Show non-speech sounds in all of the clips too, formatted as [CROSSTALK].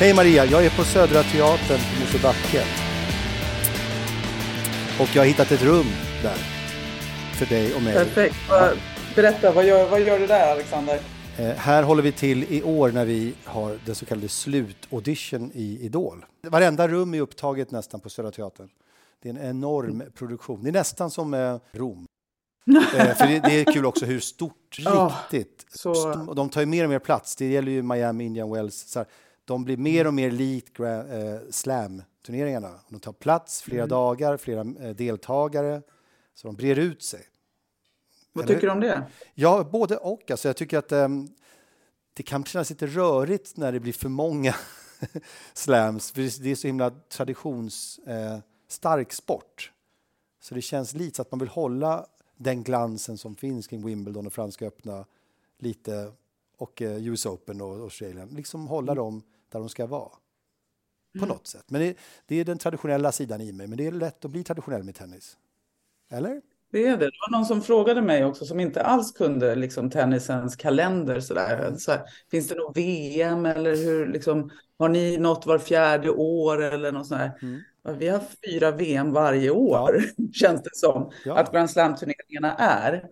Hej Maria, jag är på Södra Teatern på Mosebacke. Och jag har hittat ett rum där. För dig och mig. Perfekt. Berätta, vad gör, vad gör du där Alexander? Eh, här håller vi till i år när vi har den så kallade slutaudition i Idol. Varenda rum är upptaget nästan på Södra Teatern. Det är en enorm produktion. Det är nästan som eh, Rom. [LAUGHS] eh, för det, det, är kul också hur stort, oh, riktigt. Så... De tar ju mer och mer plats. Det gäller ju Miami, Indian Wells. Så här, de blir mer och mer likt eh, slam-turneringarna. De tar plats flera mm. dagar, flera eh, deltagare. Så de brer ut sig. Vad tycker du om det? Ja, både och. Alltså, jag tycker att um, det kan kännas lite rörigt när det blir för många [LAUGHS] slams. För det är så himla traditionsstark eh, sport. Så det känns lite så att man vill hålla den glansen som finns kring Wimbledon och Franska öppna lite och eh, US Open och Australien. Liksom hålla mm. dem där de ska vara. På mm. något sätt. Men det, det, är den traditionella sidan i mig. Men det är lätt att bli traditionell med tennis. Eller? Det är det. Det var någon som frågade mig också som inte alls kunde liksom, tennisens kalender. Sådär. Mm. Så här, finns det något VM eller hur, liksom, har ni något var fjärde år eller något sånt mm. Vi har fyra VM varje år, ja. [LAUGHS] känns det som, ja. att Grand Slam-turneringarna är.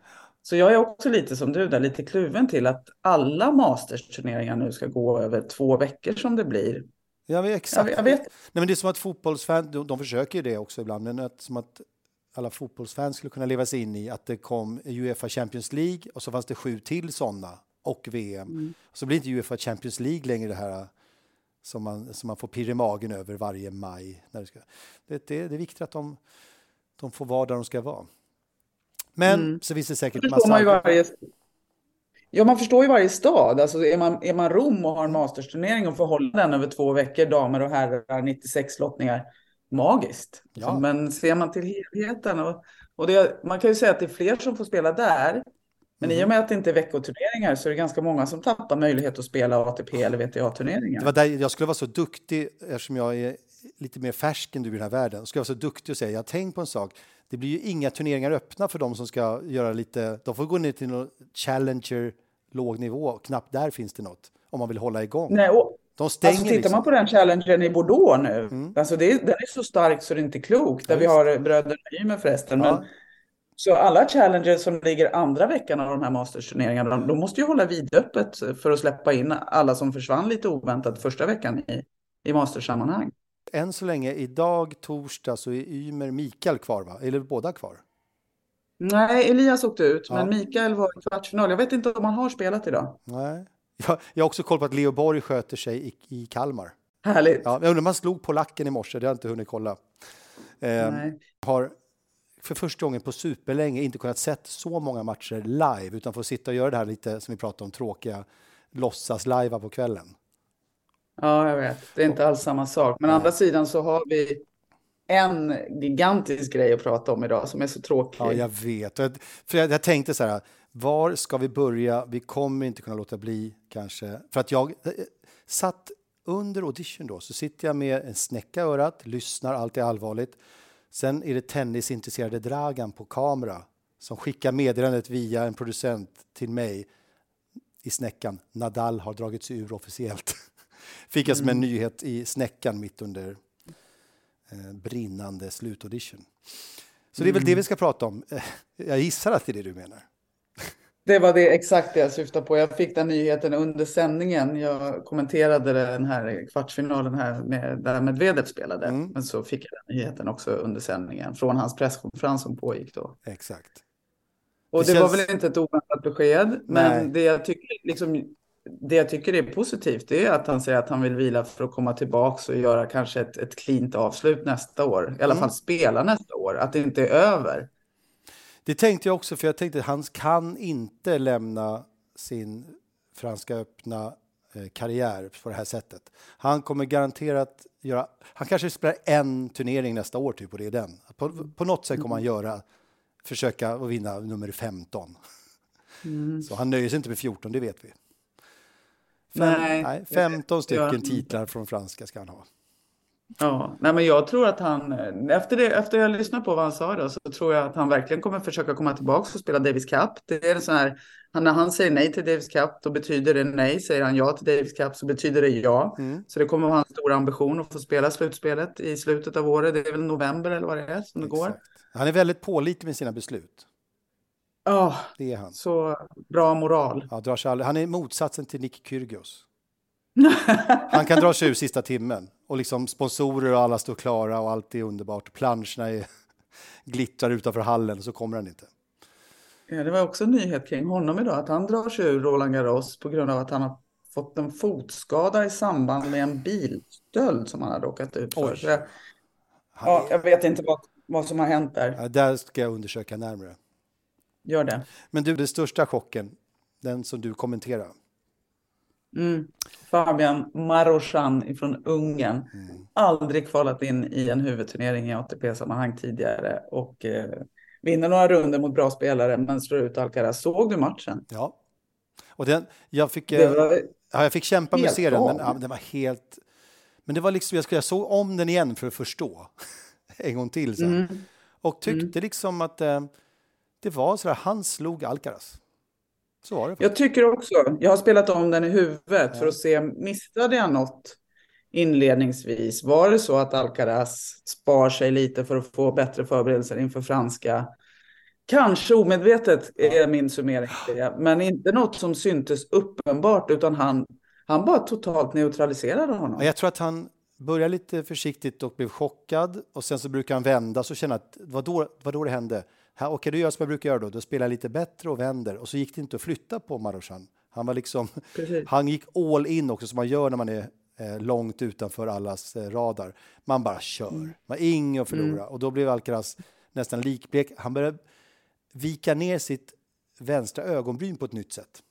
Så jag är också lite som du där, lite kluven till att alla Masters-turneringar nu ska gå över två veckor som det blir. Ja, exakt. Jag, jag vet. Nej, men det är som att fotbollsfans, de, de försöker det också ibland, men att, som att alla fotbollsfans skulle kunna leva sig in i att det kom Uefa Champions League och så fanns det sju till sådana och VM. Mm. Så blir inte Uefa Champions League längre det här som man, som man får pirr i magen över varje maj. När det, ska. Det, det, det är viktigt att de, de får vara där de ska vara. Men mm. så finns det säkert det massa... Man varje... Ja, man förstår ju varje stad. Alltså, är, man, är man Rom och har en mastersturnering och får hålla den över två veckor, damer och herrar, 96 lottningar, magiskt. Ja. Men ser man till helheten och, och det, man kan ju säga att det är fler som får spela där. Men mm. i och med att det inte är veckoturneringar så är det ganska många som tappar möjlighet att spela ATP eller VTA-turneringar. Det var där jag skulle vara så duktig, eftersom jag är lite mer färsk än du i den här världen, jag vara så duktig och säga, jag har tänkt på en sak, det blir ju inga turneringar öppna för de som ska göra lite, de får gå ner till någon challenger låg nivå, knappt där finns det något, om man vill hålla igång. Nej, och, de stänger alltså, tittar liksom. man på den challengen i Bordeaux nu, mm. alltså det, den är så stark så det är inte klokt, där ja, vi har bröderna Ymer förresten. Ja. Men, så alla challenger som ligger andra veckan av de här mastersturneringarna, de, de måste ju hålla vidöppet för att släppa in alla som försvann lite oväntat första veckan i, i mastersammanhang. Än så länge, idag torsdag, så är Ymer Mikael kvar, va? Eller båda kvar? Nej, Elias åkte ut, ja. men Mikael var i kvartsfinal. Jag vet inte om han har spelat idag. Nej. Jag, jag har också koll på att Leo Borg sköter sig i, i Kalmar. Härligt. Ja, jag undrar om han slog polacken i morse, det har jag inte hunnit kolla. Eh, har för första gången på superlänge inte kunnat sett så många matcher live utan får sitta och göra det här lite som vi pratade om, tråkiga låtsas live på kvällen. Ja, jag vet. Det är inte alls samma sak. Men å andra sidan så har vi en gigantisk grej att prata om idag som är så tråkig. Ja, jag vet. För jag, jag tänkte så här, var ska vi börja? Vi kommer inte kunna låta bli kanske. För att jag eh, satt under audition då, så sitter jag med en snäcka i örat, lyssnar, allt är allvarligt. Sen är det tennisintresserade Dragan på kamera som skickar meddelandet via en producent till mig i snäckan. Nadal har dragit sig ur officiellt. [LAUGHS] Fick jag som en mm. nyhet i snäckan mitt under eh, brinnande slutaudition. Så det är väl det mm. vi ska prata om. Jag gissar att det är det du menar. Det var det exakt det jag syftade på. Jag fick den nyheten under sändningen. Jag kommenterade den här kvartsfinalen här med, där Medvedev spelade. Mm. Men så fick jag den nyheten också under sändningen från hans presskonferens som pågick då. Exakt. Och det, det känns... var väl inte ett oväntat besked, men det jag, tycker, liksom, det jag tycker är positivt är att han säger att han vill vila för att komma tillbaka och göra kanske ett, ett cleant avslut nästa år. I alla mm. fall spela nästa år, att det inte är över. Det tänkte jag också, för jag tänkte att han kan inte lämna sin Franska öppna eh, karriär på det här sättet. Han kommer garanterat göra, han kanske spelar en turnering nästa år typ och det är den. På, på något sätt kommer han göra, försöka att vinna nummer 15. Mm. Så han nöjer sig inte med 14, det vet vi. Fem, nej. nej 15 stycken titlar från franska ska han ha. Ja, nej men jag tror att han, efter, det, efter jag lyssnade på vad han sa då, så tror jag att han verkligen kommer försöka komma tillbaka och spela Davis Cup. Det är en sån här, när han säger nej till Davis Cup, då betyder det nej. Säger han ja till Davis Cup så betyder det ja. Mm. Så det kommer att vara hans stora ambition att få spela slutspelet i slutet av året. Det är väl november eller vad det är som det Exakt. går. Han är väldigt pålitlig med sina beslut. Ja, det är han. Så bra moral. Ja, drar sig aldrig. Han är motsatsen till Nick Kyrgios. [LAUGHS] Han kan dra sig ur sista timmen och liksom sponsorer och alla står klara och allt är underbart. Planscherna är, glittrar utanför hallen och så kommer han inte. Ja, det var också en nyhet kring honom idag att han drar sig ur Roland Garros på grund av att han har fått en fotskada i samband med en bilstöld som han hade råkat ut för. Jag, ja, jag vet inte vad, vad som har hänt där. Ja, där ska jag undersöka närmare. Gör det. Men du, den största chocken, den som du kommenterar. Mm. Fabian Marozsan från Ungern. Mm. Aldrig kvalat in i en huvudturnering i ATP-sammanhang tidigare och eh, vinner några runder mot bra spelare men slår ut Alcaraz. Såg du matchen? Ja. Och den, jag, fick, eh, ja, jag fick kämpa med serien, men ja, den var helt... Men det var liksom, jag, skulle, jag såg om den igen för att förstå [LAUGHS] en gång till sen. Mm. Och tyckte mm. liksom att eh, det var så där, han slog Alcaraz. Så var det. Jag tycker också, jag har spelat om den i huvudet ja. för att se, missade jag något inledningsvis? Var det så att Alcaraz spar sig lite för att få bättre förberedelser inför franska? Kanske omedvetet är min summering, men inte något som syntes uppenbart, utan han, han bara totalt neutraliserade honom. Jag tror att han började lite försiktigt och blev chockad och sen så brukar han vända och känna att vad då, vad då det hände? Okej, okay, då gör jag som jag brukar göra då. Då spelar jag lite bättre och vänder. Och så gick det inte att flytta på Marochan. Han var liksom, han gick all in också som man gör när man är eh, långt utanför allas eh, radar. Man bara kör. Mm. Man har inget att förlora. Mm. Och då blev Alcaraz nästan likblek. Han började vika ner sitt vänstra ögonbryn på ett nytt sätt.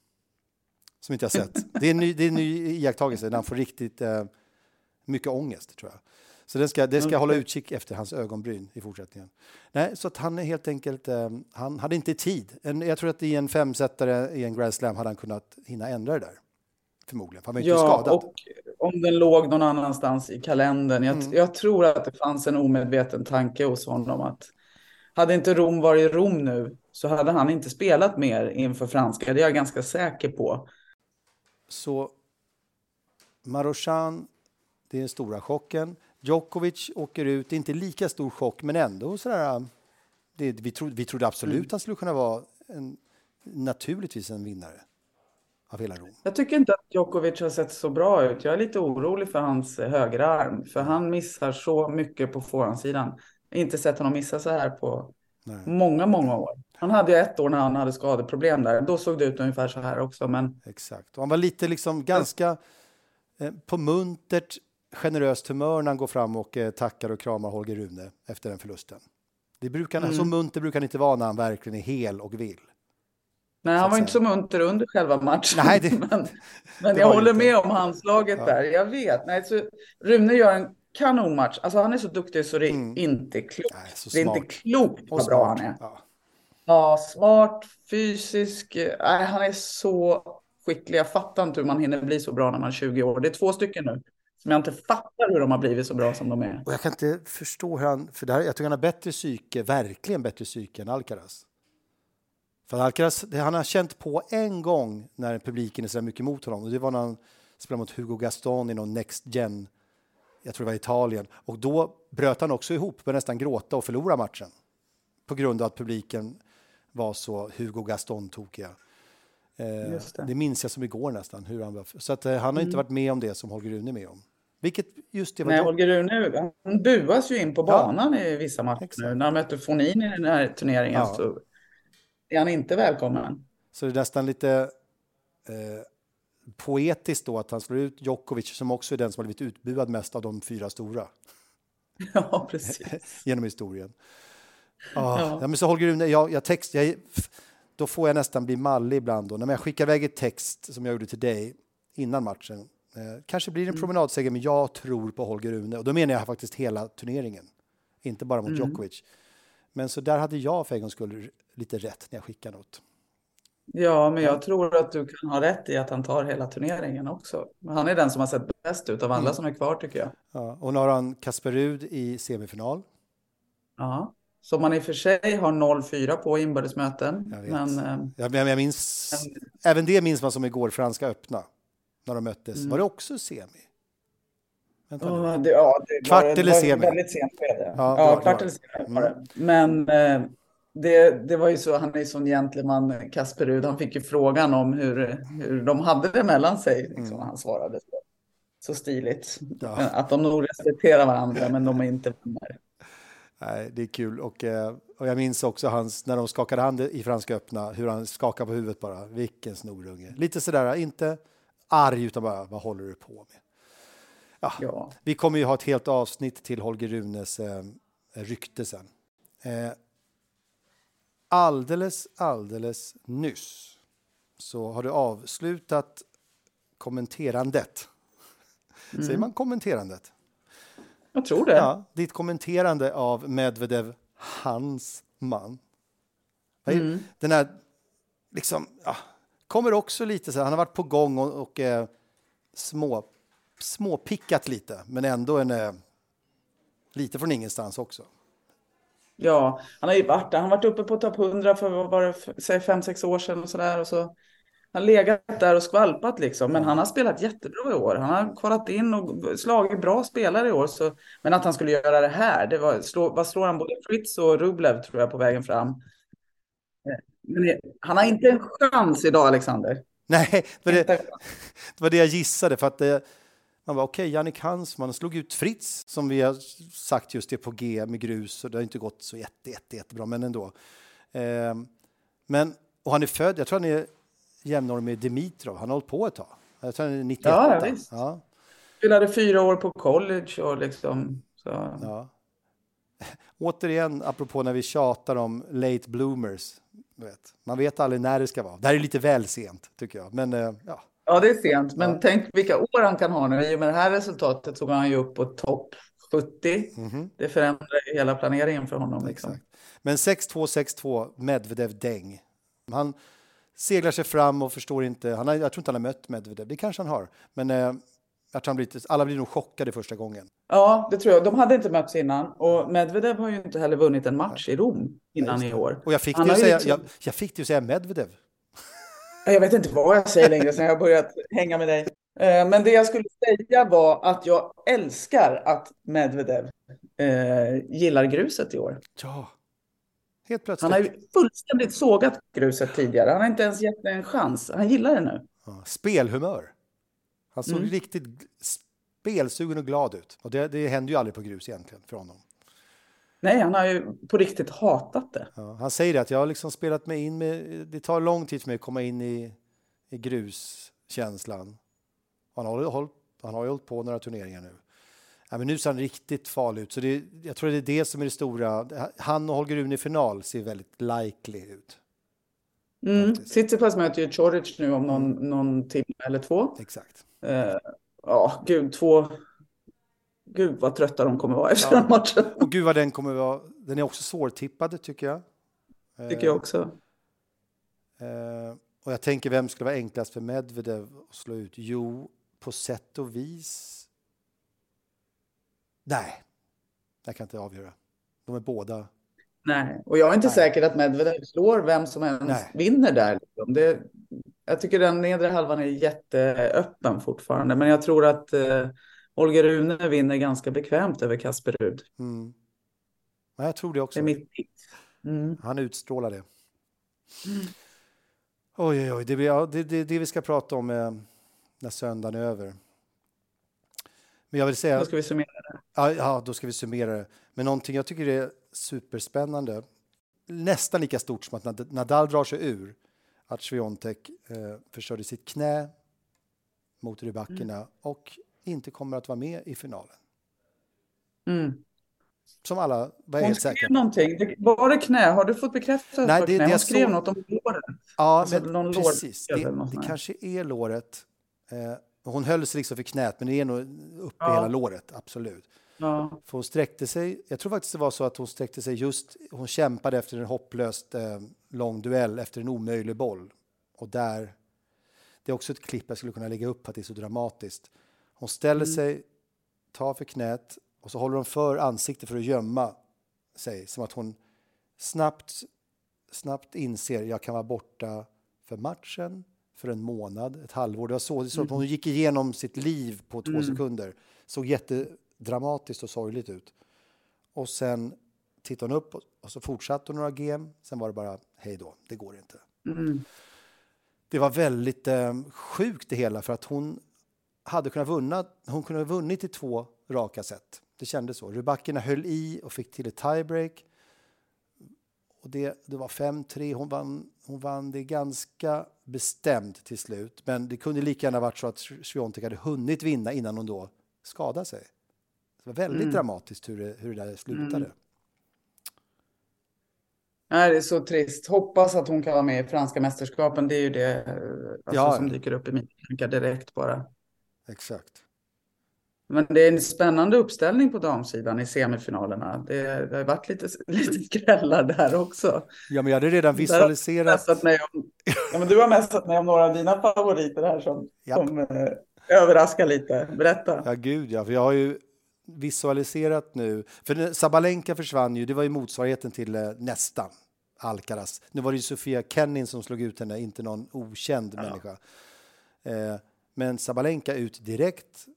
Som inte jag sett. det, är en ny, det är en ny iakttagelse när han får riktigt eh, mycket ångest tror jag. Så det ska, det ska mm. hålla utkik efter hans ögonbryn i fortsättningen. Nej, så att han är helt enkelt, eh, han hade inte tid. En, jag tror att i en femsättare i en Grand Slam hade han kunnat hinna ändra det där. Förmodligen, för han var inte ja, skadad. och om den låg någon annanstans i kalendern. Jag, mm. jag tror att det fanns en omedveten tanke hos honom att hade inte Rom varit Rom nu så hade han inte spelat mer inför franska. Det är jag ganska säker på. Så Marochan, det är den stora chocken. Djokovic åker ut, det är inte lika stor chock, men ändå sådär. Det, vi, trodde, vi trodde absolut mm. han skulle kunna vara en, naturligtvis en vinnare av hela Rom. Jag tycker inte att Djokovic har sett så bra ut. Jag är lite orolig för hans högerarm, för han missar så mycket på forehandsidan. Jag inte sett honom missa så här på Nej. många, många år. Han hade ett år när han hade skadeproblem där. Då såg det ut ungefär så här också. Men... Exakt. Och han var lite liksom ganska eh, på muntert generöst humör när han går fram och eh, tackar och kramar Holger Rune efter den förlusten. Det brukar, mm. Så munter brukar han inte vara när han verkligen är hel och vill. Nej, han var inte så munter under själva matchen. Nej, det, [LAUGHS] men, [LAUGHS] men jag håller inte. med om handslaget ja. där. Jag vet. Nej, så Rune gör en kanonmatch. Alltså, han är så duktig så det är mm. inte klokt. Nej, det är inte klokt vad bra han är. Ja. ja. smart, fysisk. Nej, han är så skicklig. Jag fattar inte hur man hinner bli så bra när man är 20 år. Det är två stycken nu som jag inte fattar hur de har blivit så bra som de är. Och jag kan inte förstå hur han... För där, jag tycker han har bättre psyke, verkligen bättre psyke än Alcaraz. För Alcaraz, han har känt på en gång när publiken är så mycket emot honom. Och det var när han spelade mot Hugo Gaston i någon Next Gen, jag tror det var Italien. Och då bröt han också ihop, började nästan gråta och förlora matchen. På grund av att publiken var så Hugo Gaston-tokiga. Eh, det. det minns jag som igår nästan. Hur han var. Så att, eh, han har mm. inte varit med om det som Holger Rune är med om. Vilket just det var Nej, Holger Rune han buas ju in på banan ja. i vissa matcher. Exakt. När han mötte Fonin i den här turneringen ja. så är han inte välkommen. Så det är nästan lite eh, poetiskt då att han slår ut Djokovic som också är den som har blivit utbuad mest av de fyra stora. [LAUGHS] Ja, precis. [LAUGHS] Genom historien. Ah, ja. ja. men så Holger Rune, jag, jag text, jag, då får jag nästan bli mallig ibland. Då. När jag skickar iväg ett text som jag gjorde till dig innan matchen. Eh, kanske blir det en mm. promenadseger, men jag tror på Holger Rune. Och då menar jag faktiskt hela turneringen, inte bara mot mm. Djokovic. Men så där hade jag för en gångs skull lite rätt när jag skickade något. Ja, men jag tror att du kan ha rätt i att han tar hela turneringen också. Han är den som har sett bäst ut av alla Mm. som är kvar tycker jag. Ja, och nu har han Kasper Rud i semifinal. Ja. Som man i och för sig har 0-4 på inbördesmöten. Jag vet. Men eh, Jag, men jag minns, även det minns man som igår, Franska öppna, när de möttes. Mm. Var det också semi? Vänta åh, det, ja, det Kvart var, eller det var semi? Väldigt sent skede. Ja, Ja, kvart eller semi var det. Men eh, det, det var ju så, han är ju sån gentleman, Kasper Rud. Han fick ju frågan om hur, hur de hade det mellan sig. Liksom, Mm. Han svarade så, så stiligt. Ja. Att de nog respekterar varandra, men de är inte vänner. Nej, det är kul. Och, eh, och jag minns också hans, när de skakade hand i Franska öppna, hur han skakade på huvudet bara. Vilken snorunge. Lite sådär, inte arg, utan bara, vad håller du på med? Ja, Ja. Vi kommer ju ha ett helt avsnitt till Holger Runes eh, rykte sen. Eh, alldeles, alldeles nyss så har du avslutat kommenterandet. Säger man kommenterandet? Jag tror det. Ja, ditt kommenterande av Medvedev, hans man. Mm. Den här, liksom, ja, kommer också lite så här, han har varit på gång och, och eh, små, småpickat lite, men ändå en, eh, lite från ingenstans också. Ja, han har ju varit där. Han har varit uppe på topp 100 för vad var det, säg fem sex år sedan och sådär. Och så har han legat där och skvalpat liksom. Men han har spelat jättebra i år. Han har kvalat in och slagit bra spelare i år. Så, men att han skulle göra det här, det var, slå, vad slår han både Fritz och Rublev tror jag på vägen fram. Men han har inte en chans idag, Alexander. Nej, det [LAUGHS] det, var det jag gissade. För att det, man var okej, okay, Jannik Hansman slog ut Fritz, som vi har sagt just är på G med grus. Och det har inte gått så jätte, jätte, jättebra, men ändå. Eh, men, och han är född, jag tror han är jämnårig med Dimitrov. Han har hållit på ett tag. Jag tror han är 98. Ja, ja, visst. Ja, Spelade fyra år på college och liksom. Så. ja. [LAUGHS] Återigen, apropå när vi tjatar om late bloomers. Vet. Man vet aldrig när det ska vara. Det här är lite väl sent, tycker jag. Men eh, ja, Ja, det är sent. Men Ja. tänk vilka år han kan ha nu. I och med det här resultatet så går han ju upp på topp 70. mhm, Det förändrar hela planeringen för honom. Liksom. exakt. Men 6-2, 6-2, Medvedev däng. Han seglar sig fram och förstår inte. Han har, jag tror inte han har mött Medvedev. Det kanske han har. Men eh, jag tror han blir, alla blir nog chockade första gången. Ja, det tror jag. De hade inte mötts innan. Och Medvedev har ju inte heller vunnit en match i Rom innan just i år. Och jag fick, det ju säga, liksom- jag, jag fick det att säga Medvedev. Jag vet inte vad jag säger längre sen jag har börjat hänga med dig. Eh, Men det jag skulle säga var att jag älskar att Medvedev eh, gillar gruset i år. Ja, helt plötsligt. Han har ju fullständigt sågat gruset tidigare. Han har inte ens gett det en chans. Han gillar det nu. Spelhumör. Han såg Mm. riktigt spelsugen och glad ut. Och det, det händer ju aldrig på grus egentligen för honom. Nej, han har ju på riktigt hatat det. Ja, han säger det att jag har liksom spelat mig in med, det tar lång tid för mig att komma in i, i gruskänslan. Han har, hållit, han har ju hållit på några turneringar nu. Ja, men nu ser han riktigt farlig ut. Så det, jag tror det är det som är det stora. Han och Holger Rune i final ser väldigt likely ut. Mm. Tsitsipas möter ju Coric nu om någon, någon timme eller två. Exakt. Eh, Ja, gud, två... Gud vad trötta de kommer vara efter Ja. den matchen. Och gud vad den kommer vara. Den är också svårtippad tycker jag. Tycker jag också. Eh, och jag tänker vem skulle vara enklast för Medvedev att slå ut? Jo, på sätt och vis. Nej, jag kan inte avgöra. De är båda. Nej, och jag är inte Nej. säker att Medvedev slår vem som Nej. vinner där. liksom. Det, jag tycker den nedre halvan är jätteöppen fortfarande, men jag tror att eh, Holger Rune vinner ganska bekvämt över Kasper Rud. Mm. Ja, jag tror det Det också. är mitt tips. Mm. Han utstrålar det. Oj, oj, oj. Det, det, det, det vi ska prata om eh, när söndagen är över. Men jag vill säga... Då ska vi summera det. Ja, ja, då ska vi summera det. Men någonting jag tycker är superspännande, nästan lika stort som att Nad- Nadal drar sig ur, att Sviontek eh, förstörde sitt knä mot Rybakina och inte kommer att vara med i finalen. Mm. Som alla var Hon helt säkra på. någonting. Var det knä? Har du fått bekräftat Nej, det- knä? Hon skrev såg- något om låret. Ja, Alltså, men någon precis. Det, det kanske är låret. Eh, hon höll sig liksom för knät, men det är nog uppe i Ja. hela låret, absolut. Ja. För hon sträckte sig, jag tror faktiskt det var så att hon sträckte sig just, hon kämpade efter en hopplöst eh, lång duell efter en omöjlig boll. Och där, det är också ett klipp jag skulle kunna lägga upp att det är så dramatiskt. Hon ställer mm. sig, tar för knät och så håller hon för ansiktet för att gömma sig. Som att hon snabbt, snabbt inser jag kan vara borta för matchen, för en månad, ett halvår. Det var så, så mm. hon gick igenom sitt liv på två mm. sekunder. Såg jättedramatiskt och sorgligt ut. Och sen tittade hon upp och så fortsatte hon några game. Sen var det bara hej då, det går inte. Mm. Det var väldigt eh, sjukt det hela för att hon hade kunnat vunna, hon kunde ha vunnit i två raka set. Det kändes så. Rybakina höll i och fick till ett tiebreak. Och det, det var 5-3. Hon vann, hon vann det ganska bestämt till slut. Men det kunde lika gärna varit så att Swiatek hade hunnit vinna innan hon då skadade sig. Det var väldigt mm. dramatiskt hur det, hur det där slutade. Mm. Nej, det är så trist. Hoppas att hon kan vara med i franska mästerskapen. Det är ju det alltså, ja. som dyker upp i mina tankar direkt bara. Exakt. Men det är en spännande uppställning på damsidan i semifinalerna. Det, det har varit lite, [LAUGHS] lite skrällar där också. Ja, men jag hade redan visualiserat. Mig om, ja, men du har mässat mig om några av dina favoriter här som, ja. som eh, överraskar lite. Berätta. Ja, gud ja. För jag har ju visualiserat nu. För Sabalenka försvann ju. Det var ju motsvarigheten till eh, nästan Alcaraz. Nu var det ju Sofia Kennin som slog ut henne, inte någon okänd ja. människa. Eh, men Sabalenka ut direkt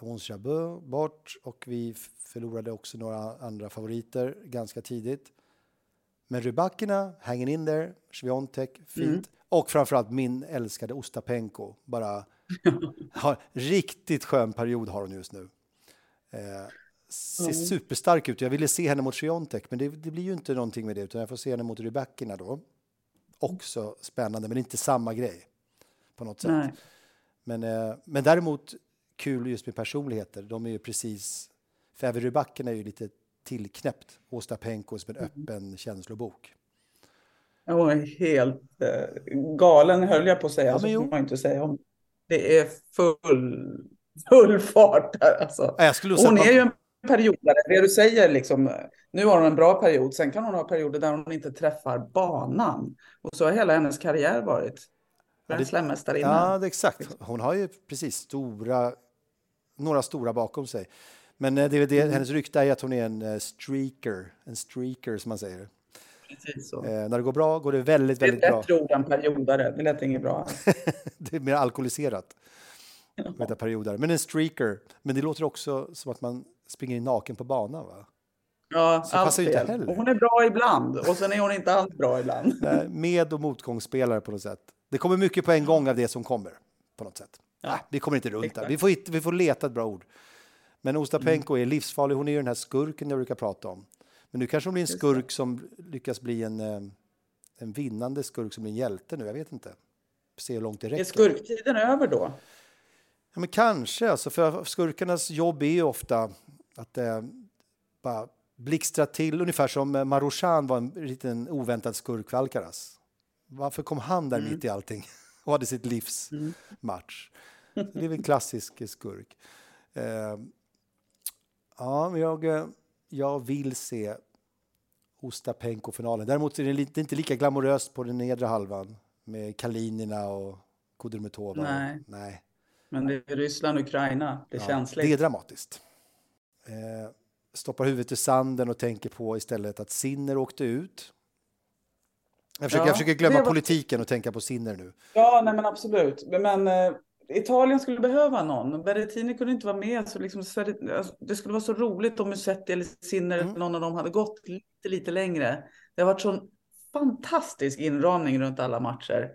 Ons Jabeur bort och vi förlorade också några andra favoriter ganska tidigt. Men Rybakina, hanging in there, Sviontek, fint. Mm. Och framförallt min älskade Ostapenko. Bara [LAUGHS] har, riktigt skön period har hon just nu. Eh, ser mm. superstark ut. Jag ville se henne mot Sviontek, men det, det, blir ju inte någonting med det, utan jag får se henne mot Rybakina då. Också spännande, men inte samma grej på något sätt. Nej. Men, eh, men däremot kul just med personligheter. De är ju precis... För även Rybacken är ju lite tillknäppt. Åsta Penko som en mm. öppen känslobok. Hon är helt eh, galen höll jag på att säga. Ja, så får man inte säga. Om. Det är full, full fart där alltså. Ja, hon är ju en periodare. Det du säger liksom. Nu har hon en bra period. Sen kan hon ha perioder där hon inte träffar banan. Och så har hela hennes karriär varit. Bränslemästarinna. Ja, det, exakt. Hon har ju precis stora några stora bakom sig. Men eh, det det, mm. hennes rykte är att hon är en uh, streaker, en streaker som man säger. Eh, när det går bra går det väldigt, väldigt bra. Det är ett ord än periodare, det lät inget bra. [LAUGHS] det är mer alkoholiserat. Ja. Periodare. Men en streaker, men det låter också som att man springer in naken på banan va? Ja, Så allt fel. Hon är bra ibland och sen är hon inte alls bra ibland. [LAUGHS] Nej, med och motgångsspelare på något sätt. Det kommer mycket på en gång av det som kommer på något sätt. Ja. Nej, vi kommer inte runt där. Vi får, vi får leta ett bra ord. Men Ostapenko mm. är livsfarlig. Hon är ju den här skurken jag brukar prata om. Men nu kanske hon blir en skurk som lyckas bli en, eh, en vinnande skurk som blir en hjälte nu. Jag vet inte. Se hur långt det räcker. Är skurktiden över då? Ja, men kanske. Alltså, för skurkarnas jobb är ju ofta att eh, bara blixtra till. Ungefär som eh, Marushan var en liten oväntad skurk för Alcaraz. Varför kom han där mm. mitt i allting [LAUGHS] och hade sitt livs mm. match? Det är en klassisk skurk. Eh, ja, jag, jag vill se Ostapenko-finalen. Däremot är det lite, inte lika glamoröst på den nedre halvan med Kalinina och Kudermetova. Nej. Nej. Men det är Ryssland och Ukraina. Det är ja, känsligt. Det är dramatiskt. Eh, stoppar huvudet i sanden och tänker på istället att Sinner åkte ut. Jag försöker, ja, jag försöker glömma var... politiken och tänka på Sinner nu. Ja, nej men absolut. Men, men Italien skulle behöva någon. Berrettini kunde inte vara med. Så liksom, alltså, det skulle vara så roligt om Musetti eller Sinner, mm. någon av dem, hade gått lite, lite längre. Det har varit sån fantastisk inramning runt alla matcher.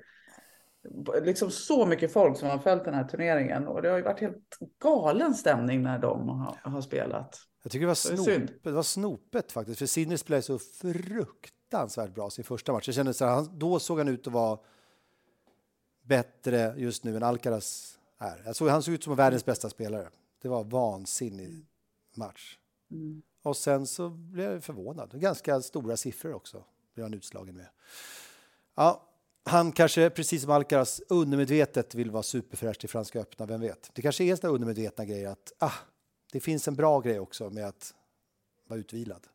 Liksom så mycket folk som har följt den här turneringen. Och det har ju varit helt galen stämning när de har, har spelat. Jag tycker det var, snopet, det var snopet faktiskt. För Sinner spelade så fruktansvärt bra sin första match. Jag kände så här, då såg han ut att vara bättre just nu än Alcaraz är. Jag såg, han såg ut som världens bästa spelare. Det var vansinnig match. Mm. Och sen så blev jag förvånad. Ganska stora siffror också blev han utslagen med. Ja, han kanske, precis som Alcaraz, undermedvetet vill vara superfräsch till Franska öppna, vem vet? Det kanske är sådana undermedvetna grejer att ah, det finns en bra grej också med att vara utvilad.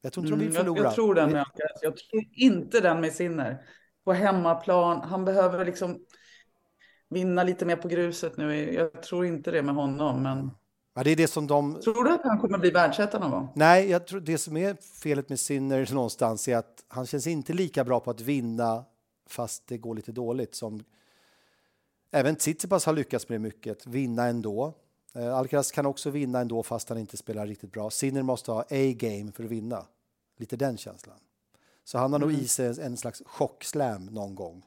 Jag tror inte mm, de vill förlora. Jag, jag tror den med Alcaraz. Jag tror inte den med Sinner. på hemmaplan. Han behöver liksom vinna lite mer på gruset nu. Jag tror inte det med honom, men. Ja, det är det som de... Tror du att han kommer bli världsetta någon gång? Nej, jag tror det som är felet med Sinner någonstans är att han känns inte lika bra på att vinna fast det går lite dåligt som även Tsitsipas har lyckats med mycket, vinna ändå. Eh, Alcaraz kan också vinna ändå fast han inte spelar riktigt bra. Sinner måste ha A-game för att vinna. Lite den känslan. Så han har nog Mm. i sig en slags chockslam någon gång.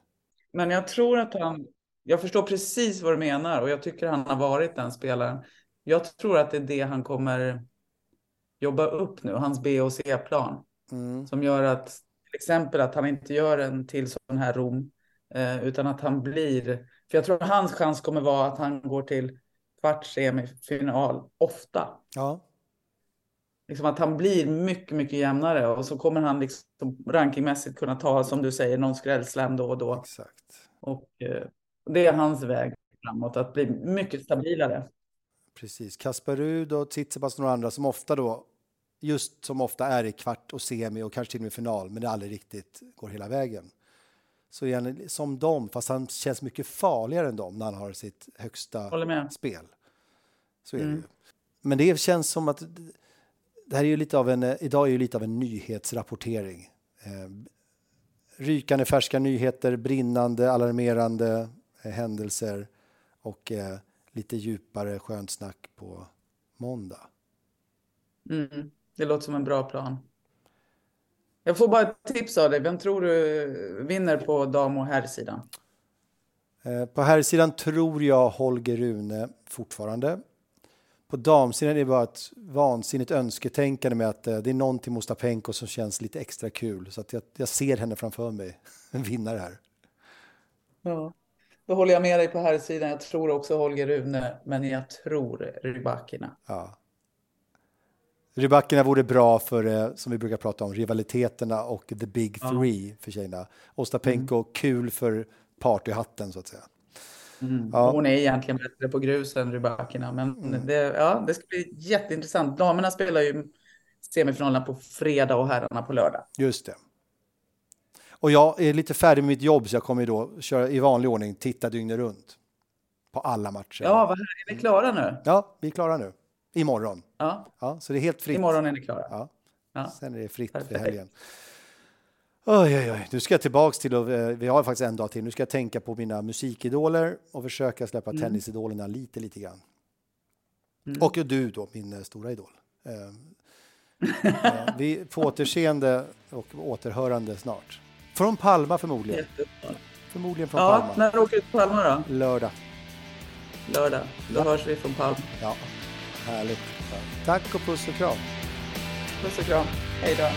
Men jag tror att han, jag förstår precis vad du menar och jag tycker han har varit den spelaren. Jag tror att det är det han kommer jobba upp nu, hans B och C-plan. Mm. Som gör att till exempel att han inte gör en till sån här Rom, eh, utan att han blir, för jag tror att hans chans kommer vara att han går till kvart semifinal ofta. Ja, Liksom att han blir mycket, mycket jämnare och så kommer han liksom rankingmässigt kunna ta, som du säger, någon skrällslam då och då. exakt. Och eh, det är hans väg framåt, att bli mycket stabilare. Precis. Kasper Rud och Tsitsipas och några andra som ofta då, just som ofta är i kvart och semi och kanske till och med final, men det aldrig riktigt går hela vägen. Så är han som dem, fast han känns mycket farligare än dem när han har sitt högsta spel. Så är det Mm. ju. Men det känns som att det här är ju lite av en, idag är ju lite av en nyhetsrapportering. Eh, rykande färska nyheter, brinnande, alarmerande eh, händelser och eh, lite djupare skönt snack på måndag. Mm. Det låter som en bra plan. Jag får bara ett tips av dig. Vem tror du vinner på dam och herrsidan? Eh, på här sidan tror jag Holger Rune fortfarande. På damsidan är det bara ett vansinnigt önsketänkande med att eh, det är någonting med Ostapenko som känns lite extra kul. Så att jag, jag ser henne framför mig, [LAUGHS] en vinnare här. Ja. Då håller jag med dig på herrsidan. Jag tror också Holger Rune, men jag tror Rybakina. Ja. Rybakina vore bra för, eh, som vi brukar prata om, rivaliteterna och the big Ja. three för tjejerna. Ostapenko, kul för partyhatten så att säga. Mm. Ja. Hon är egentligen bättre på grus än Rybakina, men det, ja, det ska bli jätteintressant. Damerna spelar ju semifinalerna på fredag och herrarna på lördag. Just det. Och jag är lite färdig med mitt jobb så jag kommer då köra i vanlig ordning, titta dygnet runt. På alla matcher. Ja, vad är ni klara nu? Ja, vi är klara nu. Imorgon. Ja, Ja, så det är helt fritt. imorgon är ni klara. Ja. Ja. Sen är det fritt för Perfekt. helgen. Oj, oj, oj. Nu ska jag tillbaks till, och, eh, vi har faktiskt en dag till, nu ska jag tänka på mina musikidoler och försöka släppa Mm. tennisidolerna lite, lite grann. Mm. Och du då, min eh, stora idol. Eh, [LAUGHS] vi på återseende och återhörande snart. Från Palma förmodligen. Jättebra. Förmodligen från Ja, Palma. när åker du till Palma då? Lördag. Lördag. Då hörs vi från Palma. Ja, härligt. Tack och puss och kram. Puss och kram. Hej då.